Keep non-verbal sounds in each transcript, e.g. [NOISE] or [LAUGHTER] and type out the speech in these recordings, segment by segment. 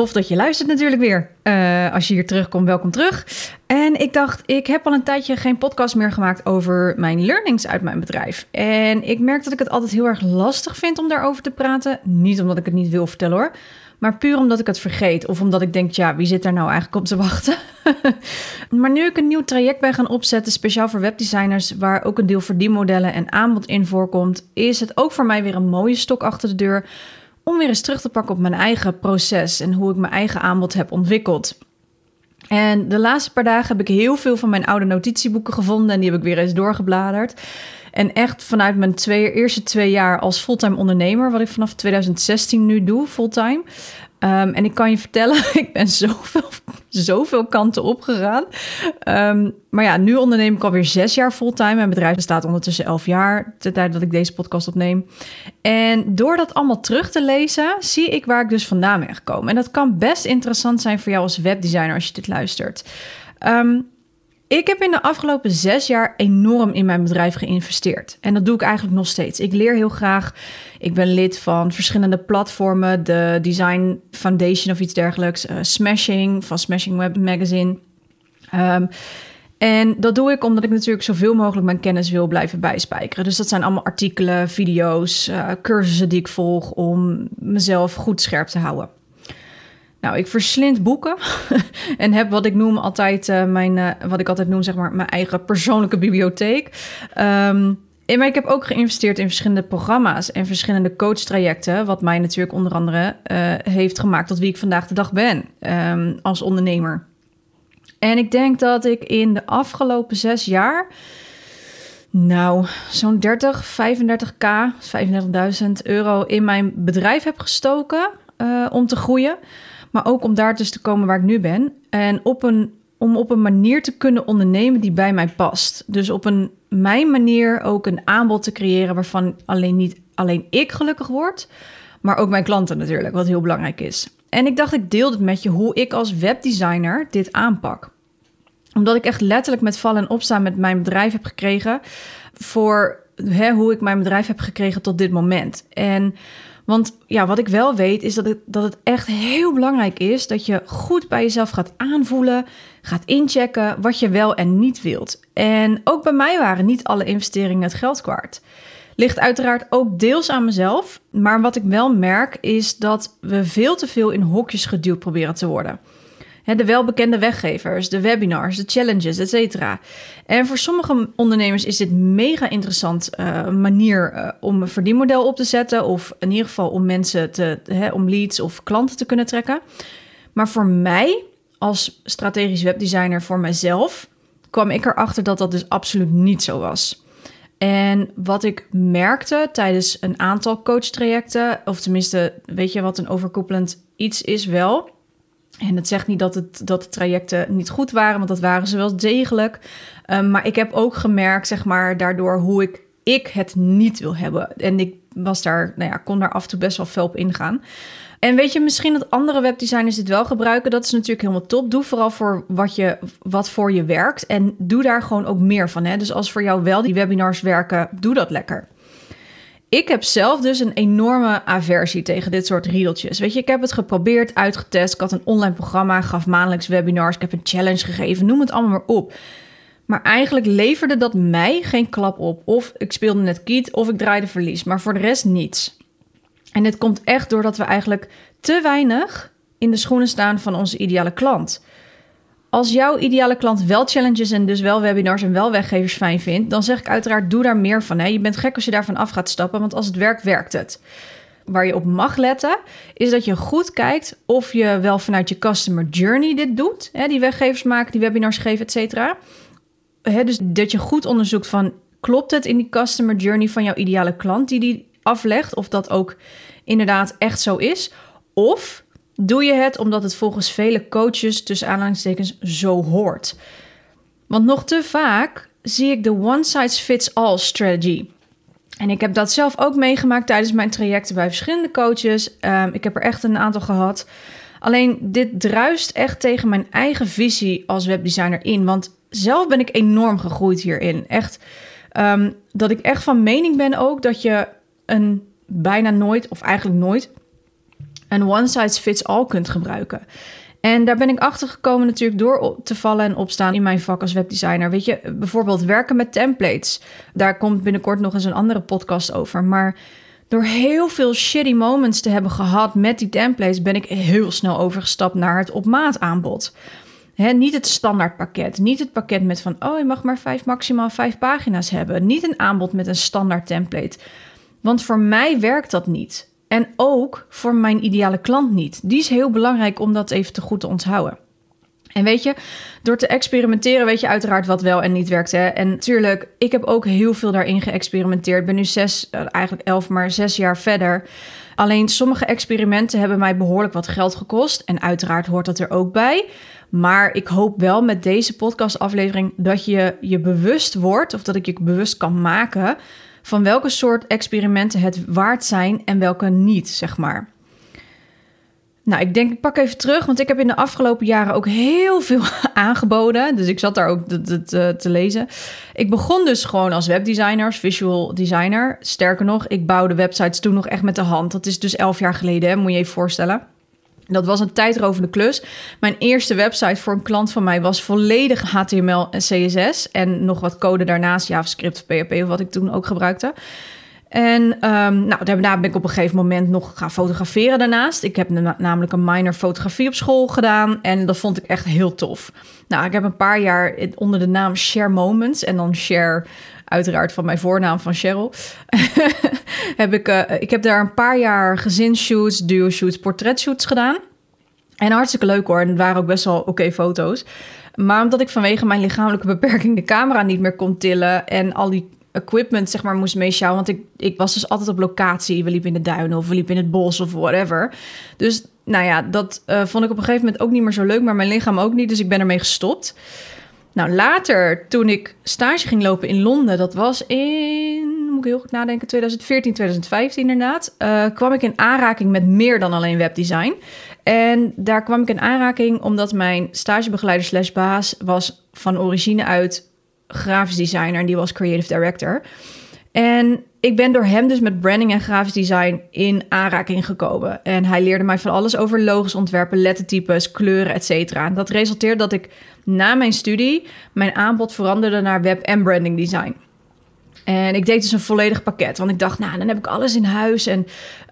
tof dat je luistert natuurlijk weer. Uh, als je hier terugkomt, welkom terug. En ik dacht, ik heb al een tijdje geen podcast meer gemaakt over mijn learnings uit mijn bedrijf. En ik merk dat ik het altijd heel erg lastig vind om daarover te praten. Niet omdat ik het niet wil vertellen hoor. Maar puur omdat ik het vergeet. Of omdat ik denk, ja, wie zit daar nou eigenlijk op te wachten? [LAUGHS] maar nu ik een nieuw traject ben gaan opzetten, speciaal voor webdesigners, waar ook een deel verdienmodellen en aanbod in voorkomt, is het ook voor mij weer een mooie stok achter de deur om weer eens terug te pakken op mijn eigen proces en hoe ik mijn eigen aanbod heb ontwikkeld. En de laatste paar dagen heb ik heel veel van mijn oude notitieboeken gevonden en die heb ik weer eens doorgebladerd. En echt vanuit mijn twee, eerste twee jaar als fulltime ondernemer, wat ik vanaf 2016 nu doe, fulltime, Ehm, en ik kan je vertellen, [LAUGHS] ik ben zoveel, zoveel kanten opgegaan. Um, maar ja, nu onderneem ik alweer zes jaar fulltime. Mijn bedrijf bestaat ondertussen elf jaar, de tijd dat ik deze podcast opneem. En door dat allemaal terug te lezen, zie ik waar ik dus vandaan ben gekomen. En dat kan best interessant zijn voor jou als webdesigner als je dit luistert. Um, ik heb in de afgelopen zes jaar enorm in mijn bedrijf geïnvesteerd. En dat doe ik eigenlijk nog steeds. Ik leer heel graag. Ik ben lid van verschillende platformen. De Design Foundation of iets dergelijks. Uh, Smashing van Smashing Web Magazine. Um, en dat doe ik omdat ik natuurlijk zoveel mogelijk mijn kennis wil blijven bijspijkeren. Dus dat zijn allemaal artikelen, video's, uh, cursussen die ik volg om mezelf goed scherp te houden. Nou, ik verslind boeken [LAUGHS] en heb wat ik noem altijd uh, mijn, uh, wat ik altijd noem, zeg maar, mijn eigen persoonlijke bibliotheek. Um, en maar ik heb ook geïnvesteerd in verschillende programma's en verschillende coachtrajecten, wat mij natuurlijk onder andere uh, heeft gemaakt tot wie ik vandaag de dag ben um, als ondernemer. En ik denk dat ik in de afgelopen zes jaar, nou, zo'n 30, 35k, 35.000 euro in mijn bedrijf heb gestoken om te groeien. Maar ook om daar dus te komen waar ik nu ben. En op een, om op een manier te kunnen ondernemen die bij mij past. Dus op een, mijn manier ook een aanbod te creëren waarvan alleen niet alleen ik gelukkig word, maar ook mijn klanten natuurlijk, wat heel belangrijk is. En ik dacht, ik deel het met je hoe ik als webdesigner dit aanpak. Omdat ik echt letterlijk met vallen en opstaan met mijn bedrijf heb gekregen voor hè, hoe ik mijn bedrijf heb gekregen tot dit moment. En want ja, wat ik wel weet is dat het, dat het echt heel belangrijk is dat je goed bij jezelf gaat aanvoelen, gaat inchecken wat je wel en niet wilt. En ook bij mij waren niet alle investeringen het geld waard. Ligt uiteraard ook deels aan mezelf, maar wat ik wel merk is dat we veel te veel in hokjes geduwd proberen te worden de welbekende weggevers, de webinars, de challenges, etc. En voor sommige ondernemers is dit mega interessant uh, manier uh, om een verdienmodel op te zetten. Of in ieder geval om mensen te, om leads of klanten te kunnen trekken. Maar voor mij, als strategisch webdesigner voor mijzelf, kwam ik erachter dat dat dus absoluut niet zo was. En wat ik merkte tijdens een aantal coachtrajecten, of tenminste, weet je wat een overkoepelend iets is wel en het zegt niet dat, het, dat de trajecten niet goed waren, want dat waren ze wel degelijk. Um, maar ik heb ook gemerkt, zeg maar, daardoor hoe ik, ik het niet wil hebben. En ik was daar, nou ja, kon daar af en toe best wel fel op ingaan. En weet je, misschien dat andere webdesigners dit wel gebruiken. Dat is natuurlijk helemaal top. Doe vooral voor wat, je, wat voor je werkt. En doe daar gewoon ook meer van. Hè? Dus als voor jou wel die webinars werken, doe dat lekker. Ik heb zelf dus een enorme aversie tegen dit soort riedeltjes. Weet je, ik heb het geprobeerd, uitgetest. Ik had een online programma, gaf maandelijks webinars. Ik heb een challenge gegeven, noem het allemaal maar op. Maar eigenlijk leverde dat mij geen klap op. Of ik speelde net kiet, of ik draaide verlies. Maar voor de rest niets. En dit komt echt doordat we eigenlijk te weinig in de schoenen staan van onze ideale klant. Als jouw ideale klant wel challenges en dus wel webinars en wel weggevers fijn vindt, dan zeg ik uiteraard: doe daar meer van. Je bent gek als je daarvan af gaat stappen, want als het werkt, werkt het. Waar je op mag letten, is dat je goed kijkt of je wel vanuit je customer journey dit doet. Hè, die weggevers maken, die webinars geven, et cetera. Dus dat je goed onderzoekt van klopt het in die customer journey van jouw ideale klant die die aflegt, of dat ook inderdaad echt zo is. Of doe je het omdat het volgens vele coaches tussen aanhalingstekens zo hoort. Want nog te vaak zie ik de one size fits all strategy. En ik heb dat zelf ook meegemaakt tijdens mijn trajecten bij verschillende coaches. Um, ik heb er echt een aantal gehad. Alleen dit druist echt tegen mijn eigen visie als webdesigner in. Want zelf ben ik enorm gegroeid hierin. Echt um, dat ik echt van mening ben ook dat je een bijna nooit, of eigenlijk nooit, een one size fits all kunt gebruiken. En daar ben ik achter gekomen natuurlijk door te vallen en opstaan in mijn vak als webdesigner. Weet je, bijvoorbeeld werken met templates. Daar komt binnenkort nog eens een andere podcast over. Maar door heel veel shitty moments te hebben gehad met die templates, ben ik heel snel overgestapt naar het op maat aanbod. He, niet het standaard pakket. Niet het pakket met van, oh, je mag maar vijf, maximaal vijf pagina's hebben. Niet een aanbod met een standaard template. Want voor mij werkt dat niet. En ook voor mijn ideale klant niet. Die is heel belangrijk om dat even te goed te onthouden. En weet je, door te experimenteren weet je uiteraard wat wel en niet werkt. Hè? En natuurlijk, ik heb ook heel veel daarin geëxperimenteerd. Ik ben nu zes, eh, eigenlijk elf, maar zes jaar verder. Alleen sommige experimenten hebben mij behoorlijk wat geld gekost. En uiteraard hoort dat er ook bij. Maar ik hoop wel met deze podcastaflevering dat je je bewust wordt, of dat ik je bewust kan maken van welke soort experimenten het waard zijn en welke niet, zeg maar. Nou, ik denk, ik pak even terug, want ik heb in de afgelopen jaren ook heel veel [LAUGHS] aangeboden. Dus ik zat daar ook te, te, lezen. Ik begon dus gewoon als webdesigner, visual designer. Sterker nog, ik bouwde websites toen nog echt met de hand. Dat is dus elf jaar geleden, moet je je even voorstellen. Dat was een tijdrovende klus. Mijn eerste website voor een klant van mij was volledig HTML en CSS. En nog wat code daarnaast, JavaScript, PHP of wat ik toen ook gebruikte. En um, nou, daarna ben ik op een gegeven moment nog gaan fotograferen daarnaast. Ik heb namelijk een minor fotografie op school gedaan en dat vond ik echt heel tof. Nou, ik heb een paar jaar onder de naam Share Moments en dan Share uiteraard van mijn voornaam van Cheryl. [LAUGHS] heb ik, uh, ik heb daar een paar jaar gezinsshoots, duo-shoots, portretshoots gedaan. En hartstikke leuk hoor. En het waren ook best wel oké foto's. Maar omdat ik vanwege mijn lichamelijke beperking de camera niet meer kon tillen en al die equipment zeg maar moest meesjouwen. Want ik, ik was dus altijd op locatie. We liepen in de duinen of we liepen in het bos of whatever. Dus nou ja, dat uh, vond ik op een gegeven moment ook niet meer zo leuk. Maar mijn lichaam ook niet. Dus ik ben ermee gestopt. Nou, later, toen ik stage ging lopen in Londen, dat was in, moet ik heel goed nadenken, 2014, 2015 inderdaad, uh, kwam ik in aanraking met meer dan alleen webdesign. En daar kwam ik in aanraking omdat mijn stagebegeleider slash baas was van origine uit grafisch designer en die was creative director. En ik ben door hem dus met branding en grafisch design in aanraking gekomen. En hij leerde mij van alles over logisch ontwerpen, lettertypes, kleuren, etc. Dat resulteerde dat ik na mijn studie mijn aanbod veranderde naar web en branding design. En ik deed dus een volledig pakket. Want ik dacht, nou, dan heb ik alles in huis. En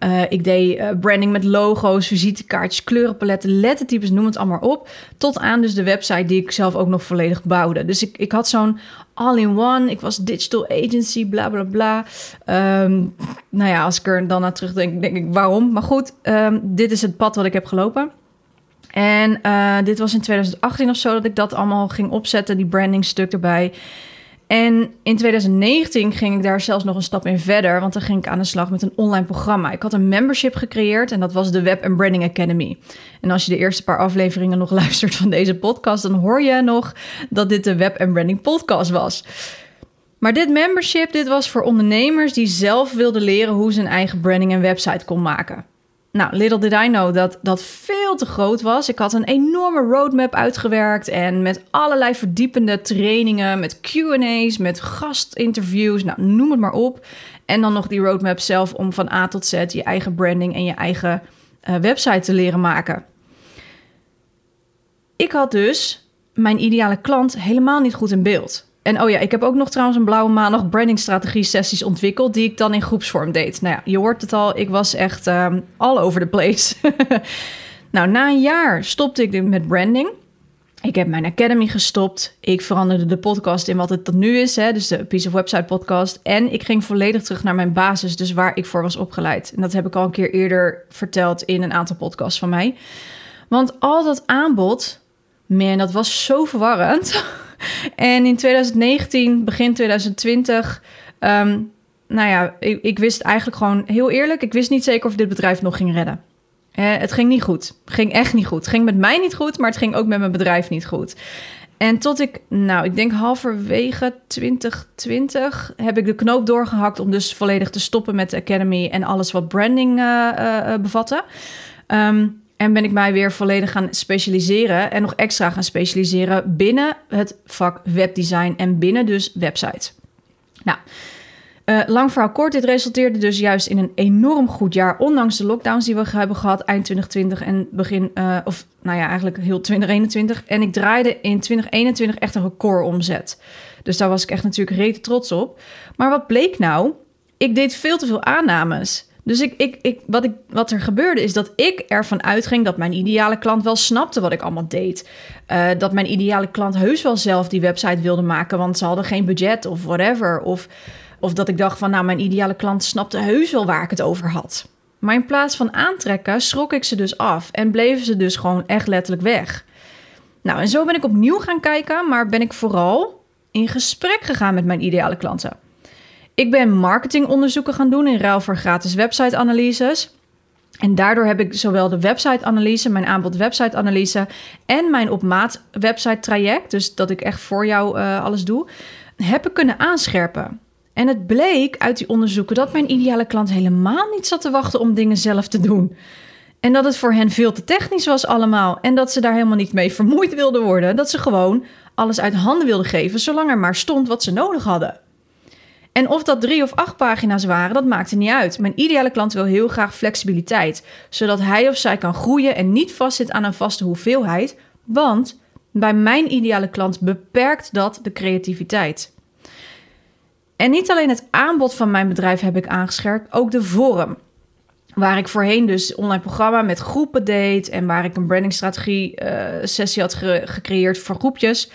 uh, ik deed uh, branding met logo's, visitekaartjes, kleurenpaletten, lettertypes, noem het allemaal op. Tot aan dus de website die ik zelf ook nog volledig bouwde. Dus ik, ik had zo'n all-in-one. Ik was digital agency, bla bla bla. Um, nou ja, als ik er dan naar terugdenk, denk ik waarom. Maar goed, um, dit is het pad wat ik heb gelopen. En uh, dit was in 2018 of zo dat ik dat allemaal ging opzetten, die branding stuk erbij. En in 2019 ging ik daar zelfs nog een stap in verder, want dan ging ik aan de slag met een online programma. Ik had een membership gecreëerd en dat was de Web Branding Academy. En als je de eerste paar afleveringen nog [LAUGHS] luistert van deze podcast, dan hoor je nog dat dit de Web Branding podcast was. Maar dit membership, dit was voor ondernemers die zelf wilden leren hoe ze een eigen branding en website kon maken. Nou, little did I know dat dat veel te groot was. Ik had een enorme roadmap uitgewerkt en met allerlei verdiepende trainingen, met Q&A's, met gastinterviews, nou, noem het maar op. En dan nog die roadmap zelf om van A tot Z je eigen branding en je eigen uh, website te leren maken. Ik had dus mijn ideale klant helemaal niet goed in beeld. En oh ja, ik heb ook nog trouwens een blauwe maandag brandingstrategie sessies ontwikkeld... die ik dan in groepsvorm deed. Nou ja, je hoort het al, ik was echt um, all over the place. [LAUGHS] nou, na een jaar stopte ik met branding. Ik heb mijn academy gestopt. Ik veranderde de podcast in wat het tot nu is, hè, dus de Piece of Website podcast. En ik ging volledig terug naar mijn basis, dus waar ik voor was opgeleid. En dat heb ik al een keer eerder verteld in een aantal podcasts van mij. Want al dat aanbod, man, dat was zo verwarrend... [LAUGHS] [LAUGHS] en in 2019, begin 2020, um, ehm, nou ja, ik, ik, wist eigenlijk gewoon heel eerlijk, ik wist niet zeker of dit bedrijf nog ging redden. Eh, het ging niet goed. Ging echt niet goed. Ging met mij niet goed, maar het ging ook met mijn bedrijf niet goed. En tot ik, nou, ik denk halverwege 2020 heb ik de knoop doorgehakt om dus volledig te stoppen met de Academy en alles wat branding uh, uh, bevatte. Um, en ben ik mij weer volledig gaan specialiseren en nog extra gaan specialiseren binnen het vak webdesign en binnen dus websites. Nou, uh, lang verhaal kort, dit resulteerde dus juist in een enorm goed jaar, ondanks de lockdowns die we hebben gehad eind 2020 en begin, uh, of nou ja, eigenlijk heel 2021. En ik draaide in 2021 echt een recordomzet. Dus daar was ik echt natuurlijk rete trots op. Maar wat bleek nou? Ik deed veel te veel aannames. Dus ik, ik, ik, wat, ik, wat er gebeurde is dat ik ervan uitging dat mijn ideale klant wel snapte wat ik allemaal deed. Uh, dat mijn ideale klant heus wel zelf die website wilde maken, want ze hadden geen budget of whatever. Of, of dat ik dacht van, nou, mijn ideale klant snapte heus wel waar ik het over had. Maar in plaats van aantrekken, schrok ik ze dus af en bleven ze dus gewoon echt letterlijk weg. Nou, en zo ben ik opnieuw gaan kijken, maar ben ik vooral in gesprek gegaan met mijn ideale klanten. Ik ben marketingonderzoeken gaan doen in ruil voor gratis website-analyses. En daardoor heb ik zowel de website-analyse, mijn aanbod website-analyse en mijn op maat website-traject, dus dat ik echt voor jou uh, alles doe, heb ik kunnen aanscherpen. En het bleek uit die onderzoeken dat mijn ideale klant helemaal niet zat te wachten om dingen zelf te doen. En dat het voor hen veel te technisch was allemaal. En dat ze daar helemaal niet mee vermoeid wilden worden. Dat ze gewoon alles uit handen wilden geven, zolang er maar stond wat ze nodig hadden. En of dat drie of acht pagina's waren, dat maakte niet uit. Mijn ideale klant wil heel graag flexibiliteit, zodat hij of zij kan groeien en niet vastzit aan een vaste hoeveelheid, want bij mijn ideale klant beperkt dat de creativiteit. En niet alleen het aanbod van mijn bedrijf heb ik aangescherpt, ook de vorm. Waar ik voorheen dus online programma met groepen deed en waar ik een brandingstrategie uh, sessie had gecreëerd voor groepjes,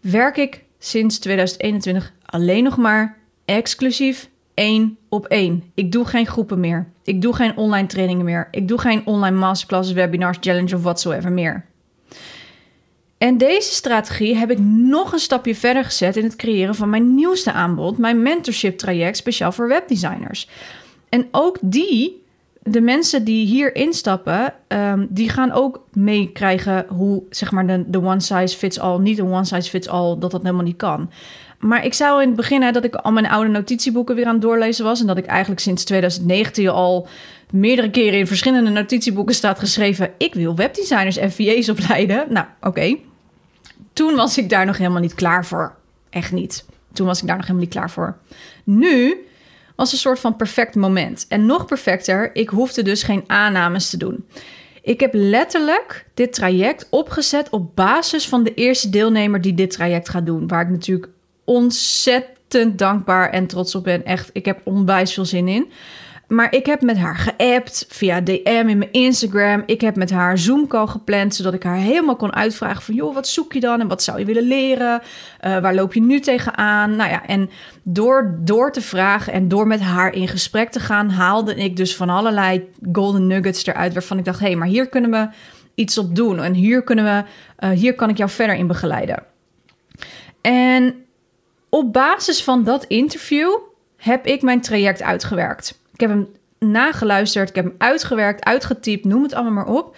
werk ik sinds 2021 alleen nog maar exclusief één op één. Ik doe geen groepen meer. Ik doe geen online trainingen meer. Ik doe geen online masterclasses, webinars, challenge of whatsoever meer. En deze strategie heb ik nog een stapje verder gezet in het creëren van mijn nieuwste aanbod, mijn mentorship traject speciaal voor webdesigners. En ook die, de mensen die hier instappen, um, die gaan ook meekrijgen hoe zeg maar de, de one size fits all, niet een one size fits all, dat dat helemaal niet kan. Maar ik zou in het begin dat ik al mijn oude notitieboeken weer aan het doorlezen was. En dat ik eigenlijk sinds 2019 al meerdere keren in verschillende notitieboeken staat geschreven: ik wil webdesigners en VA's opleiden. Nou, oké. Toen was ik daar nog helemaal niet klaar voor. Echt niet. Toen was ik daar nog helemaal niet klaar voor. Nu was een soort van perfect moment. En nog perfecter, ik hoefde dus geen aannames te doen. Ik heb letterlijk dit traject opgezet op basis van de eerste deelnemer die dit traject gaat doen. Waar ik natuurlijk ontzettend dankbaar en trots op ben. Echt, ik heb onwijs veel zin in. Maar ik heb met haar geappt via DM in mijn Instagram. Ik heb met haar Zoom-call gepland, zodat ik haar helemaal kon uitvragen van... joh, wat zoek je dan en wat zou je willen leren? Uh, waar loop je nu tegenaan? Nou ja, en door, door te vragen en door met haar in gesprek te gaan... haalde ik dus van allerlei golden nuggets eruit... waarvan ik dacht, hey, maar hier kunnen we iets op doen. En hier, kunnen we, uh, hier kan ik jou verder in begeleiden. En op basis van dat interview heb ik mijn traject uitgewerkt. Ik heb hem nageluisterd, ik heb hem uitgewerkt, uitgetypt, noem het allemaal maar op.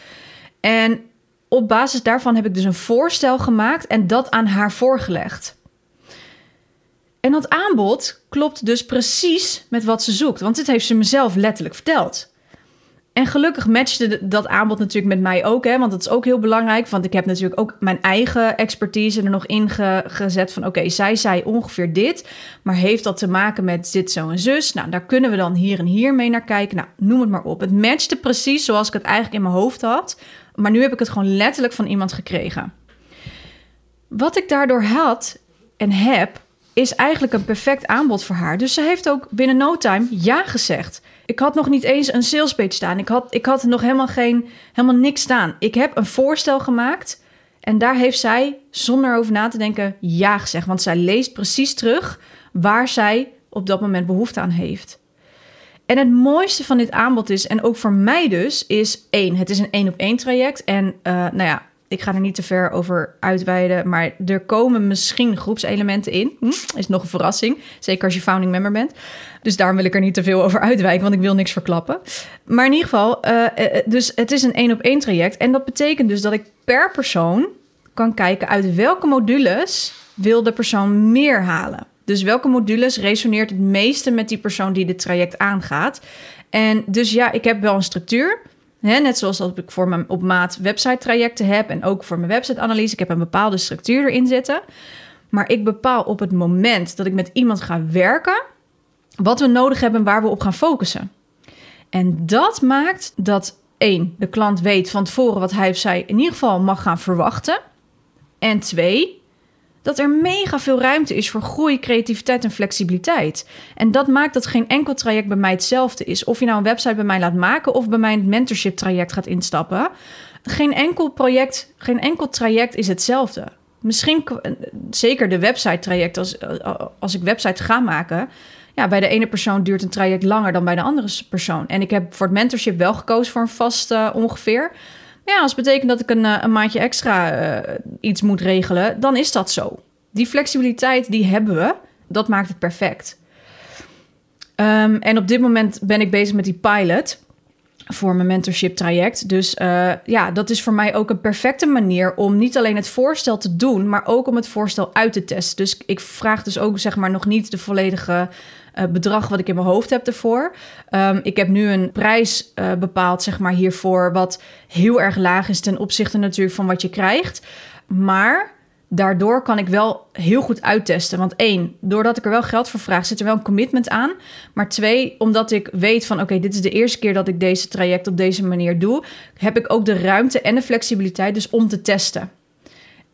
En op basis daarvan heb ik dus een voorstel gemaakt en dat aan haar voorgelegd. En dat aanbod klopt dus precies met wat ze zoekt, want dit heeft ze mezelf letterlijk verteld. En gelukkig matchte dat aanbod natuurlijk met mij ook, hè, want dat is ook heel belangrijk. Want ik heb natuurlijk ook mijn eigen expertise er nog in gezet van... oké, zij zei ongeveer dit, maar heeft dat te maken met dit, zo en zus? Nou, daar kunnen we dan hier en hier mee naar kijken. Nou, noem het maar op. Het matchte precies zoals ik het eigenlijk in mijn hoofd had. Maar nu heb ik het gewoon letterlijk van iemand gekregen. Wat ik daardoor had en heb, is eigenlijk een perfect aanbod voor haar. Dus ze heeft ook binnen no time ja gezegd. Ik had nog niet eens een sales page staan. Ik had, ik had nog helemaal, geen, helemaal niks staan. Ik heb een voorstel gemaakt. En daar heeft zij, zonder over na te denken, ja gezegd. Want zij leest precies terug waar zij op dat moment behoefte aan heeft. En het mooiste van dit aanbod is, en ook voor mij dus, is één, het is een één op één traject. En uh, nou ja, Ik ga er niet te ver over uitweiden, maar er komen misschien groepselementen in. Hm? Is nog een verrassing, zeker als je founding member bent. Dus daarom wil ik er niet te veel over uitwijken, want ik wil niks verklappen. Maar in ieder geval, uh, dus het is een één op één traject. En dat betekent dus dat ik per persoon kan kijken uit welke modules wil de persoon meer halen. Dus welke modules resoneert het meeste met die persoon die dit traject aangaat. En dus ja, ik heb wel een structuur. Net zoals dat ik voor mijn op maat website trajecten heb en ook voor mijn website analyse. Ik heb een bepaalde structuur erin zitten. Maar ik bepaal op het moment dat ik met iemand ga werken, wat we nodig hebben en waar we op gaan focussen. En dat maakt dat één, de klant weet van tevoren wat hij of zij in ieder geval mag gaan verwachten. En twee, dat er mega veel ruimte is voor groei, creativiteit en flexibiliteit. En dat maakt dat geen enkel traject bij mij hetzelfde is. Of je nou een website bij mij laat maken of bij mij een mentorship traject gaat instappen. Geen enkel project, geen enkel traject is hetzelfde. Misschien zeker de website traject als, als ik website ga maken. Ja, bij de ene persoon duurt een traject langer dan bij de andere persoon. En ik heb voor het mentorship wel gekozen voor een vast uh, ongeveer. Ja, als het betekent dat ik een, eh, een maandje extra uh, iets moet regelen, dan is dat zo. Die flexibiliteit, die hebben we. Dat maakt het perfect. Um, en op dit moment ben ik bezig met die pilot voor mijn mentorship traject. Dus uh, ja, dat is voor mij ook een perfecte manier om niet alleen het voorstel te doen, maar ook om het voorstel uit te testen. Dus ik vraag dus ook zeg maar nog niet de volledige uh, bedrag wat ik in mijn hoofd heb ervoor. Um, ik heb nu een prijs uh, bepaald zeg maar hiervoor wat heel erg laag is ten opzichte natuurlijk van wat je krijgt. Maar daardoor kan ik wel heel goed uittesten. Want één, doordat ik er wel geld voor vraag, zit er wel een commitment aan. Maar twee, omdat ik weet van oké, dit is de eerste keer dat ik deze traject op deze manier doe, heb ik ook de ruimte en de flexibiliteit dus om te testen.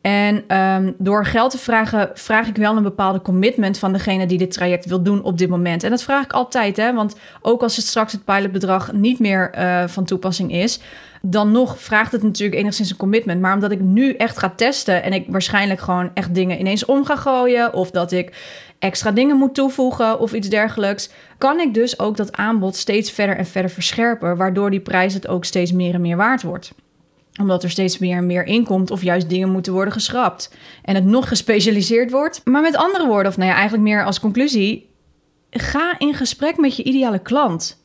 En um, door geld te vragen, vraag ik wel een bepaalde commitment van degene die dit traject wil doen op dit moment. En dat vraag ik altijd, hè? want ook als het straks het pilotbedrag niet meer uh, van toepassing is, dan nog vraagt het natuurlijk enigszins een commitment. Maar omdat ik nu echt ga testen en ik waarschijnlijk gewoon echt dingen ineens om ga gooien, of dat ik extra dingen moet toevoegen of iets dergelijks, kan ik dus ook dat aanbod steeds verder en verder verscherpen, waardoor die prijs het ook steeds meer en meer waard wordt omdat er steeds meer en meer inkomt of juist dingen moeten worden geschrapt. En het nog gespecialiseerd wordt. Maar met andere woorden, of nou ja, eigenlijk meer als conclusie. Ga in gesprek met je ideale klant.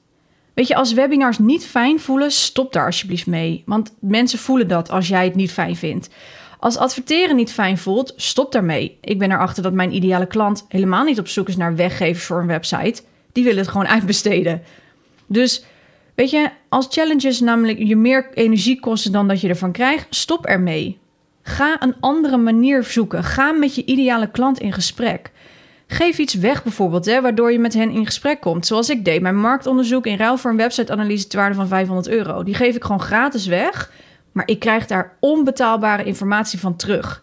Weet je, als webinars niet fijn voelen, stop daar alsjeblieft mee. Want mensen voelen dat als jij het niet fijn vindt. Als adverteren niet fijn voelt, stop daarmee. Ik ben erachter dat mijn ideale klant helemaal niet op zoek is naar weggevers voor een website. Die willen het gewoon [LAUGHS] uitbesteden. Dus weet je, als challenges namelijk je meer energie kosten dan dat je ervan krijgt, stop ermee. Ga een andere manier zoeken. Ga met je ideale klant in gesprek. Geef iets weg bijvoorbeeld, hè, waardoor je met hen in gesprek komt. Zoals ik deed. Mijn marktonderzoek in ruil voor een website-analyse ter waarde van 500 euro. Die geef ik gewoon gratis weg. Maar ik krijg daar onbetaalbare informatie van terug.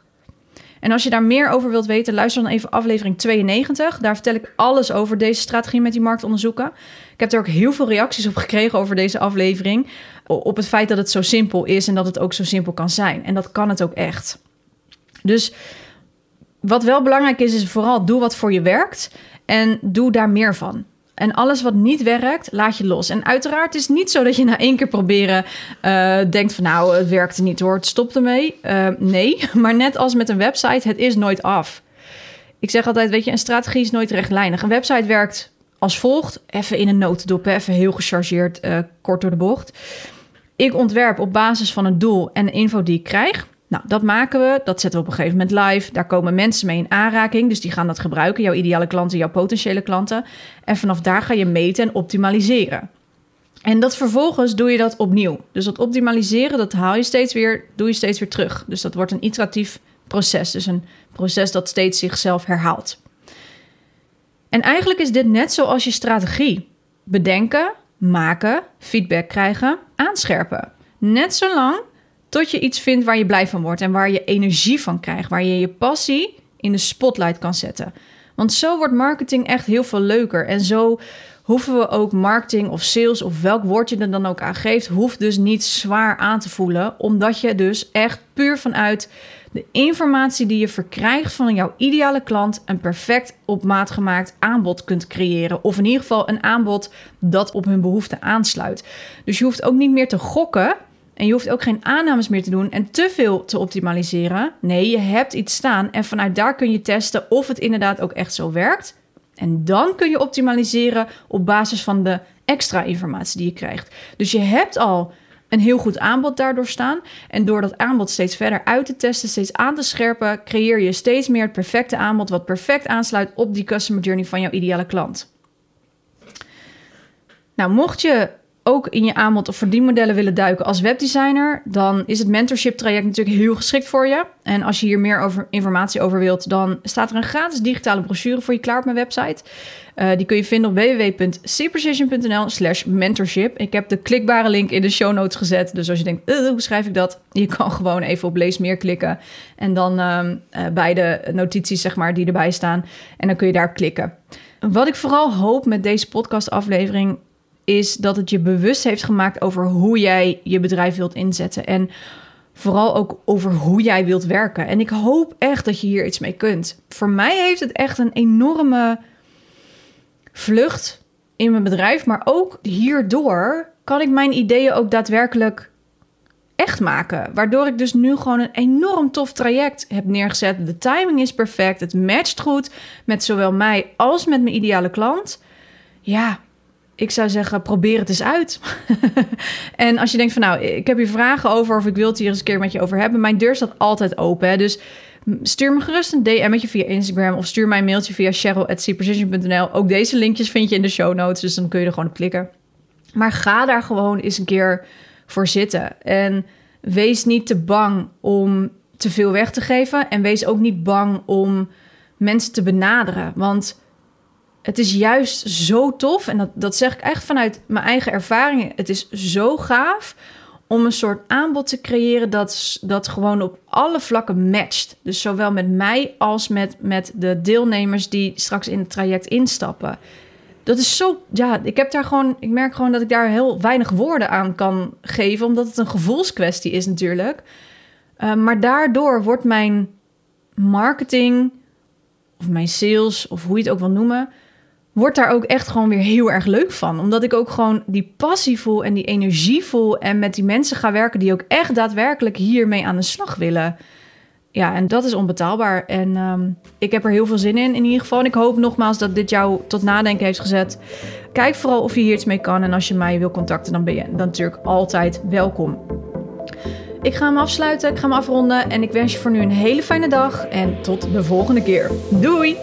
En als je daar meer over wilt weten, luister dan even aflevering 92. Daar vertel ik alles over deze strategie met die marktonderzoeken. Ik heb er ook heel veel reacties op gekregen over deze aflevering. Op het feit dat het zo simpel is en dat het ook zo simpel kan zijn. En dat kan het ook echt. Dus wat wel belangrijk is, is vooral doe wat voor je werkt en doe daar meer van. En alles wat niet werkt, laat je los. En uiteraard is het niet zo dat je na één keer proberen uh, denkt van nou, het werkte niet hoor, het stopt ermee. Uh, nee, [LAUGHS] maar net als met een website, het is nooit af. Ik zeg altijd, weet je, een strategie is nooit rechtlijnig. Een website werkt als volgt, even in een notendop, even heel gechargeerd, uh, kort door de bocht. Ik ontwerp op basis van een doel en de info die ik krijg. Nou, dat maken we, dat zetten we op een gegeven moment live. Daar komen mensen mee in aanraking, dus die gaan dat gebruiken. Jouw ideale klanten, jouw potentiële klanten. En vanaf daar ga je meten en optimaliseren. En dat vervolgens doe je dat opnieuw. Dus dat optimaliseren, dat haal je steeds weer, doe je steeds weer terug. Dus dat wordt een iteratief proces. Dus een proces dat steeds zichzelf herhaalt. En eigenlijk is dit net zoals je strategie. Bedenken, maken, feedback krijgen, aanscherpen. Net zolang tot je iets vindt waar je blij van wordt en waar je energie van krijgt, waar je je passie in de spotlight kan zetten. Want zo wordt marketing echt heel veel leuker. En zo hoeven we ook marketing of sales of welk woord je er dan ook aan geeft, hoeft dus niet zwaar aan te voelen, omdat je dus echt puur vanuit de informatie die je verkrijgt van jouw ideale klant een perfect op maat gemaakt aanbod kunt creëren. Of in ieder geval een aanbod dat op hun behoeften aansluit. Dus je hoeft ook niet meer te gokken En je hoeft ook geen aannames meer te doen en te veel te optimaliseren. Nee, je hebt iets staan en vanuit daar kun je testen of het inderdaad ook echt zo werkt. En dan kun je optimaliseren op basis van de extra informatie die je krijgt. Dus je hebt al een heel goed aanbod daardoor staan. En door dat aanbod steeds verder uit te testen, steeds aan te scherpen, creëer je steeds meer het perfecte aanbod wat perfect aansluit op die customer journey van jouw ideale klant. Nou, mocht je ook in je aanbod of verdienmodellen willen duiken als webdesigner, dan is het mentorship traject natuurlijk heel geschikt voor je. En als je hier meer over, informatie over wilt, dan staat er een gratis digitale brochure voor je klaar op mijn website. Uh, die kun je vinden op www.cprecision.nl slash mentorship. Ik heb de klikbare link in de show notes gezet. Dus als je denkt, uh, hoe schrijf ik dat? Je kan gewoon even op lees meer klikken. En dan uh, bij de notities zeg maar, die erbij staan. En dan kun je daar klikken. Wat ik vooral hoop met deze podcastaflevering is dat het je bewust heeft gemaakt over hoe jij je bedrijf wilt inzetten. En vooral ook over hoe jij wilt werken. En ik hoop echt dat je hier iets mee kunt. Voor mij heeft het echt een enorme vlucht in mijn bedrijf. Maar ook hierdoor kan ik mijn ideeën ook daadwerkelijk echt maken. Waardoor ik dus nu gewoon een enorm tof traject heb neergezet. De timing is perfect. Het matcht goed met zowel mij als met mijn ideale klant. Ja, ik zou zeggen, probeer het eens uit. [LAUGHS] en als je denkt van nou, ik heb hier vragen over of ik wil het hier eens een keer met je over hebben. Mijn deur staat altijd open. Hè? Dus stuur me gerust een DM'tje via Instagram of stuur mij een mailtje via cheryl.cprecision.nl. Ook deze linkjes vind je in de show notes, dus dan kun je er gewoon op klikken. Maar ga daar gewoon eens een keer voor zitten. En wees niet te bang om te veel weg te geven. En wees ook niet bang om mensen te benaderen. Want het is juist zo tof. En dat, dat zeg ik echt vanuit mijn eigen ervaringen. Het is zo gaaf om een soort aanbod te creëren dat, dat gewoon op alle vlakken matcht. Dus zowel met mij als met, met de deelnemers die straks in het traject instappen. Dat is zo, ja, ik heb daar gewoon, ik merk gewoon dat ik daar heel weinig woorden aan kan geven, omdat het een gevoelskwestie is natuurlijk. Uh, maar daardoor wordt mijn marketing of mijn sales of hoe je het ook wil noemen, wordt daar ook echt gewoon weer heel erg leuk van. Omdat ik ook gewoon die passie voel en die energie voel. En met die mensen ga werken die ook echt daadwerkelijk hiermee aan de slag willen. Ja, en dat is onbetaalbaar. En um, ik heb er heel veel zin in, in ieder geval. En ik hoop nogmaals dat dit jou tot nadenken heeft gezet. Kijk vooral of je hier iets mee kan. En als je mij wil contacten, dan ben je dan natuurlijk altijd welkom. Ik ga hem afsluiten, ik ga hem afronden. En ik wens je voor nu een hele fijne dag. En tot de volgende keer. Doei!